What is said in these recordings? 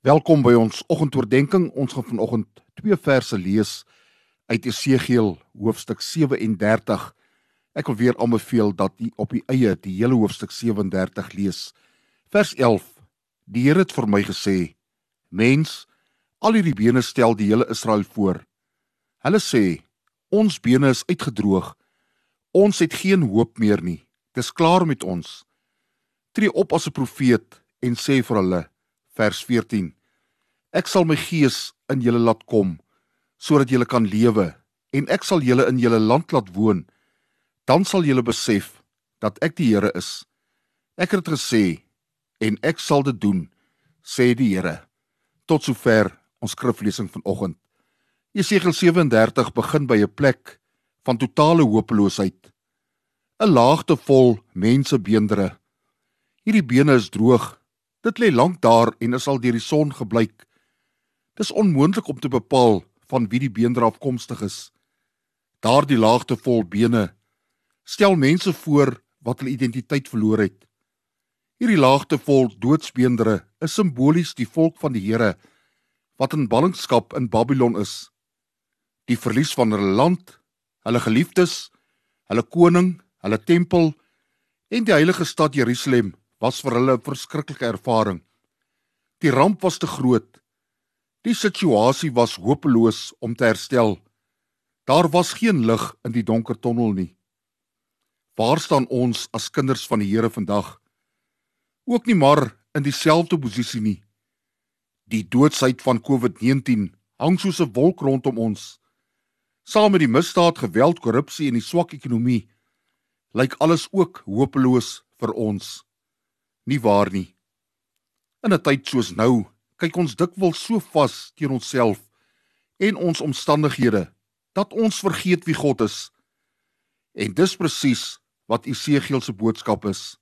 Welkom by ons oggendoordenkings. Ons gaan vanoggend twee verse lees uit Esegiel hoofstuk 37. Ek wil weer aanbeveel dat u op u eie die hele hoofstuk 37 lees. Vers 11. Die Here het vir my gesê: Mens, al hierdie bene stel die hele Israel voor. Hulle sê: Ons bene is uitgedroog. Ons het geen hoop meer nie. Dis klaar met ons. Tree op as 'n profeet en sê vir hulle: vers 14 Ek sal my gees in julle laat kom sodat julle kan lewe en ek sal julle in julle land laat woon. Dan sal julle besef dat ek die Here is. Ek het gesê en ek sal dit doen sê die Here. Tot sover ons skriflesing vanoggend. Jesegiel 37 begin by 'n plek van totale hopeloosheid. 'n laagte vol mense beendere hierdie bene is droog Dit lê lank daar en is al deur die son gebleik. Dis onmoontlik om te bepaal van wie die beender afkomstig is. Daardie laagte vol bene stel mense voor wat hulle identiteit verloor het. Hierdie laagte vol doodsbeendere is simbolies die volk van die Here wat in ballingskap in Babylon is. Die verlies van hulle land, hulle geliefdes, hulle koning, hulle tempel en die heilige stad Jerusalem was vir hulle 'n verskriklike ervaring. Die ramp was te groot. Die situasie was hopeloos om te herstel. Daar was geen lig in die donker tonnel nie. Waar staan ons as kinders van die Here vandag? Ook nie maar in dieselfde posisie nie. Die doodsheid van COVID-19 hang soos 'n wolk rondom ons. Saam met die misdaad, geweld, korrupsie en die swak ekonomie lyk alles ook hopeloos vir ons nie waar nie. In 'n tyd soos nou, kyk ons dikwels so vas teen onsself en ons omstandighede dat ons vergeet wie God is. En dis presies wat Esegiel se boodskap is.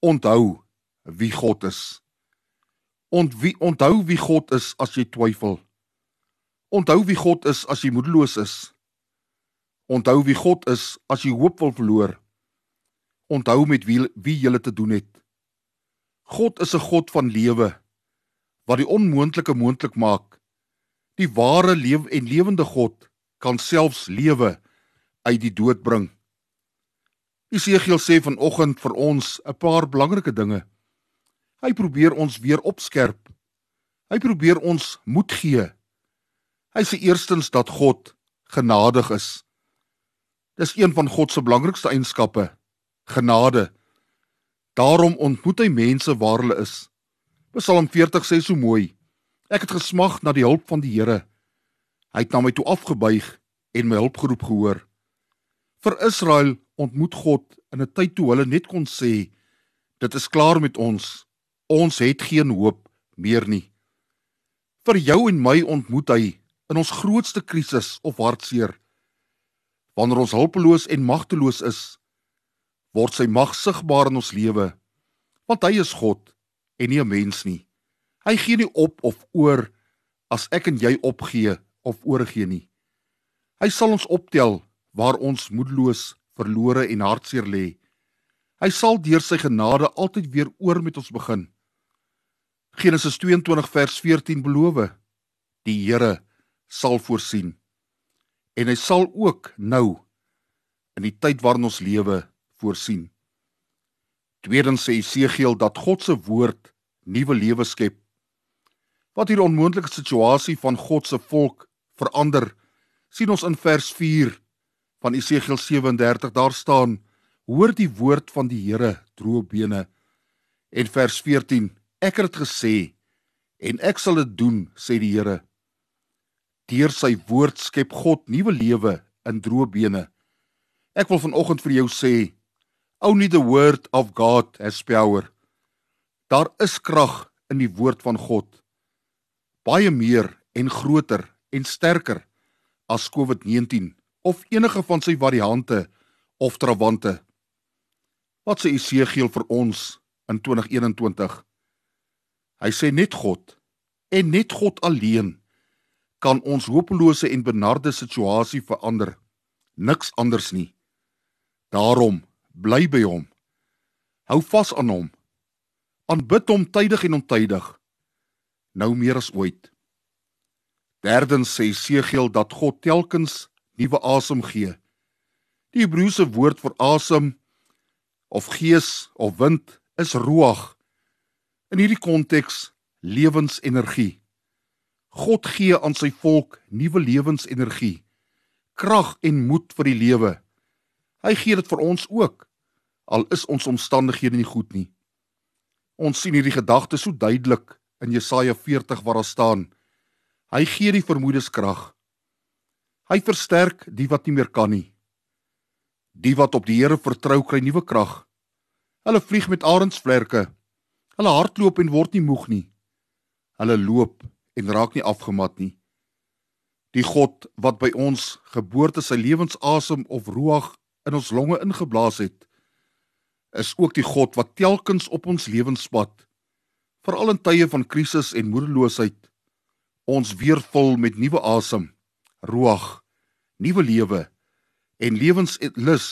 Onthou wie God is. Ont wie onthou wie God is as jy twyfel. Onthou wie God is as jy moedeloos is. Onthou wie God is as jy hoop wil verloor. Onthou met wie wie jy te doen het. God is 'n God van lewe wat die onmoontlike moontlik maak. Die ware lewe en lewende God kan selfs lewe uit die dood bring. Jesegiel sê vanoggend vir ons 'n paar belangrike dinge. Hy probeer ons weer opskerp. Hy probeer ons moed gee. Hy sê eerstens dat God genadig is. Dis een van God se belangrikste eienskappe, genade. Daarom ontmoet hy mense waar hulle is. Psalm 40 sê so mooi: Ek het gesmag na die hulp van die Here. Hy het na my toe afgebuig en my hulp geroep gehoor. Vir Israel ontmoet God in 'n tyd toe hulle net kon sê: Dit is klaar met ons. Ons het geen hoop meer nie. Vir jou en my ontmoet hy in ons grootste krisis of hartseer. Wanneer ons hulpeloos en magteloos is, word sy mag sigbaar in ons lewe want hy is God en nie 'n mens nie. Hy gee nie op of oor as ek en jy opgee of oorgee nie. Hy sal ons optel waar ons moedeloos verlore en hartseer lê. Hy sal deur sy genade altyd weer oor met ons begin. Genesis 22 vers 14 beloof die Here sal voorsien. En hy sal ook nou in die tyd waarin ons lewe voorsien. Tweedens sê Esegiel dat God se woord nuwe lewe skep. Wat hier onmoontlike situasie van God se volk verander, sien ons in vers 4 van Esegiel 37 daar staan: Hoor die woord van die Here, droë bene. En vers 14: Ek het gesê en ek sal dit doen, sê die Here. Deur sy woord skep God nuwe lewe in droë bene. Ek wil vanoggend vir jou sê, Only the word of God has power. Daar is krag in die woord van God. Baie meer en groter en sterker as COVID-19 of enige van sy variante of trawante. Wat sê Esegiel vir ons in 2021? Hy sê net God en net God alleen kan ons hopelose en benarde situasie verander. Niks anders nie. Daarom bly by hom. Hou vas aan hom. Aanbid hom tydig en ontydig. nou meer as ooit. Derdens sê Segiel dat God telkens nuwe asem gee. Die Hebreëse woord vir asem of gees of wind is ruach. In hierdie konteks lewensenergie. God gee aan sy volk nuwe lewensenergie, krag en moed vir die lewe. Hy gee dit vir ons ook al is ons omstandighede nie goed nie. Ons sien hierdie gedagte so duidelik in Jesaja 40 waar daar staan: Hy gee die vermoedes krag. Hy versterk die wat nie meer kan nie. Die wat op die Here vertrou kry nuwe krag. Hulle vlieg met arensvlerke. Hulle hardloop en word nie moeg nie. Hulle loop en raak nie afgemat nie. Die God wat by ons geboorte sy lewensasem of ruach in ons longe ingeblaas het, is ook die God wat telkens op ons lewenspad, veral in tye van krisis en moedeloosheid, ons weer vul met nuwe asem, ruach, nuwe lewe en lewenslus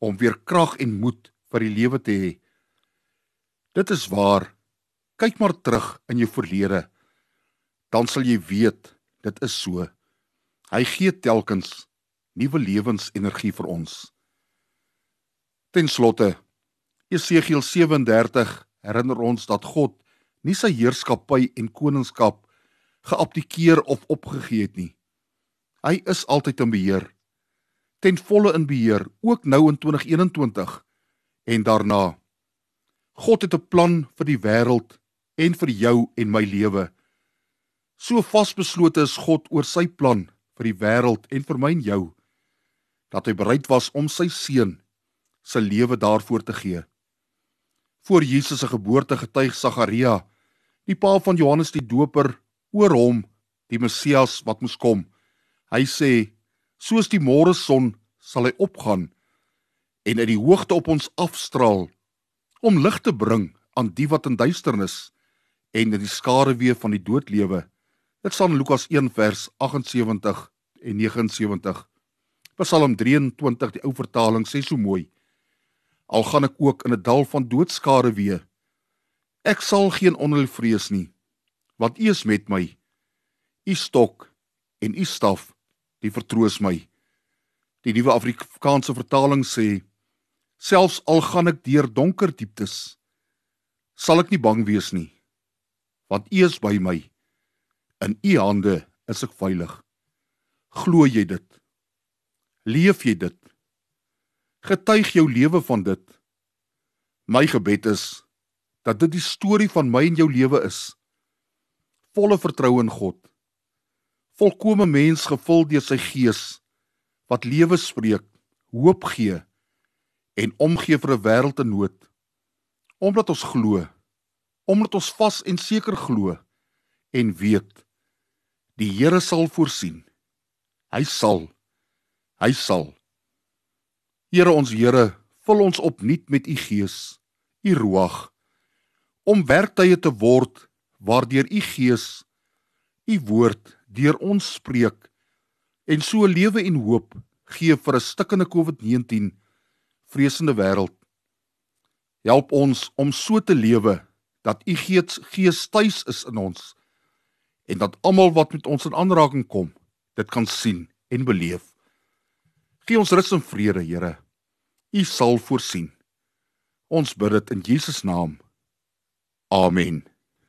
om weer krag en moed vir die lewe te hê. Dit is waar. Kyk maar terug in jou verlede, dan sal jy weet dit is so. Hy gee telkens nuwe lewensenergie vir ons. Ten slotte Jesegiel 37 herinner ons dat God nie sy heerskappy en koningskap geabdikeer of opgegee het nie. Hy is altyd in beheer. Ten volle in beheer, ook nou in 2021 en daarna. God het 'n plan vir die wêreld en vir jou en my lewe. So vasbeslote is God oor sy plan vir die wêreld en vir my en jou dat hy bereid was om sy seun se lewe daarvoor te gee voor Jesus se geboorte getuig Sagaria, die pa van Johannes die Doper, oor hom, die Messias wat moes kom. Hy sê: "Soos die môre son sal hy opgaan en uit die hoogte op ons afstraal om lig te bring aan die wat in duisternis en in die skare wee van die dood lewe." Dit staan in Lukas 1 vers 78 en 79. Psalm 23 die ou vertaling sê so mooi: al gaan ek ook in 'n dal van doodskare wee. Ek sal geen onheil vrees nie, want U is met my. U stok en U staf, die vertroos my. Die nuwe Afrikaanse vertaling sê: Selfs al gaan ek deur donker dieptes, sal ek nie bang wees nie, want U is by my. In U hande is ek veilig. Glo jy dit? Leef jy dit? Getuig jou lewe van dit. My gebed is dat dit die storie van my en jou lewe is. Volle vertroue in God. Volkomme mens gevul deur sy gees wat lewe spreek, hoop gee en omgee vir 'n wêreld in nood. Omdat ons glo, omdat ons vas en seker glo en weet die Here sal voorsien. Hy sal. Hy sal. Here ons Here, vul ons opnuut met u Gees, u Ruach, om werktuie te word waardeur u Gees u woord deur ons spreek en so lewe en hoop gee vir 'n stikkende COVID-19 vreesende wêreld. Help ons om so te lewe dat u Gees Gees tuis is in ons en dat almal wat met ons in aanraking kom, dit kan sien en beleef. Gee ons rus en vrede, Here. U sal voorsien. Ons bid dit in Jesus naam. Amen.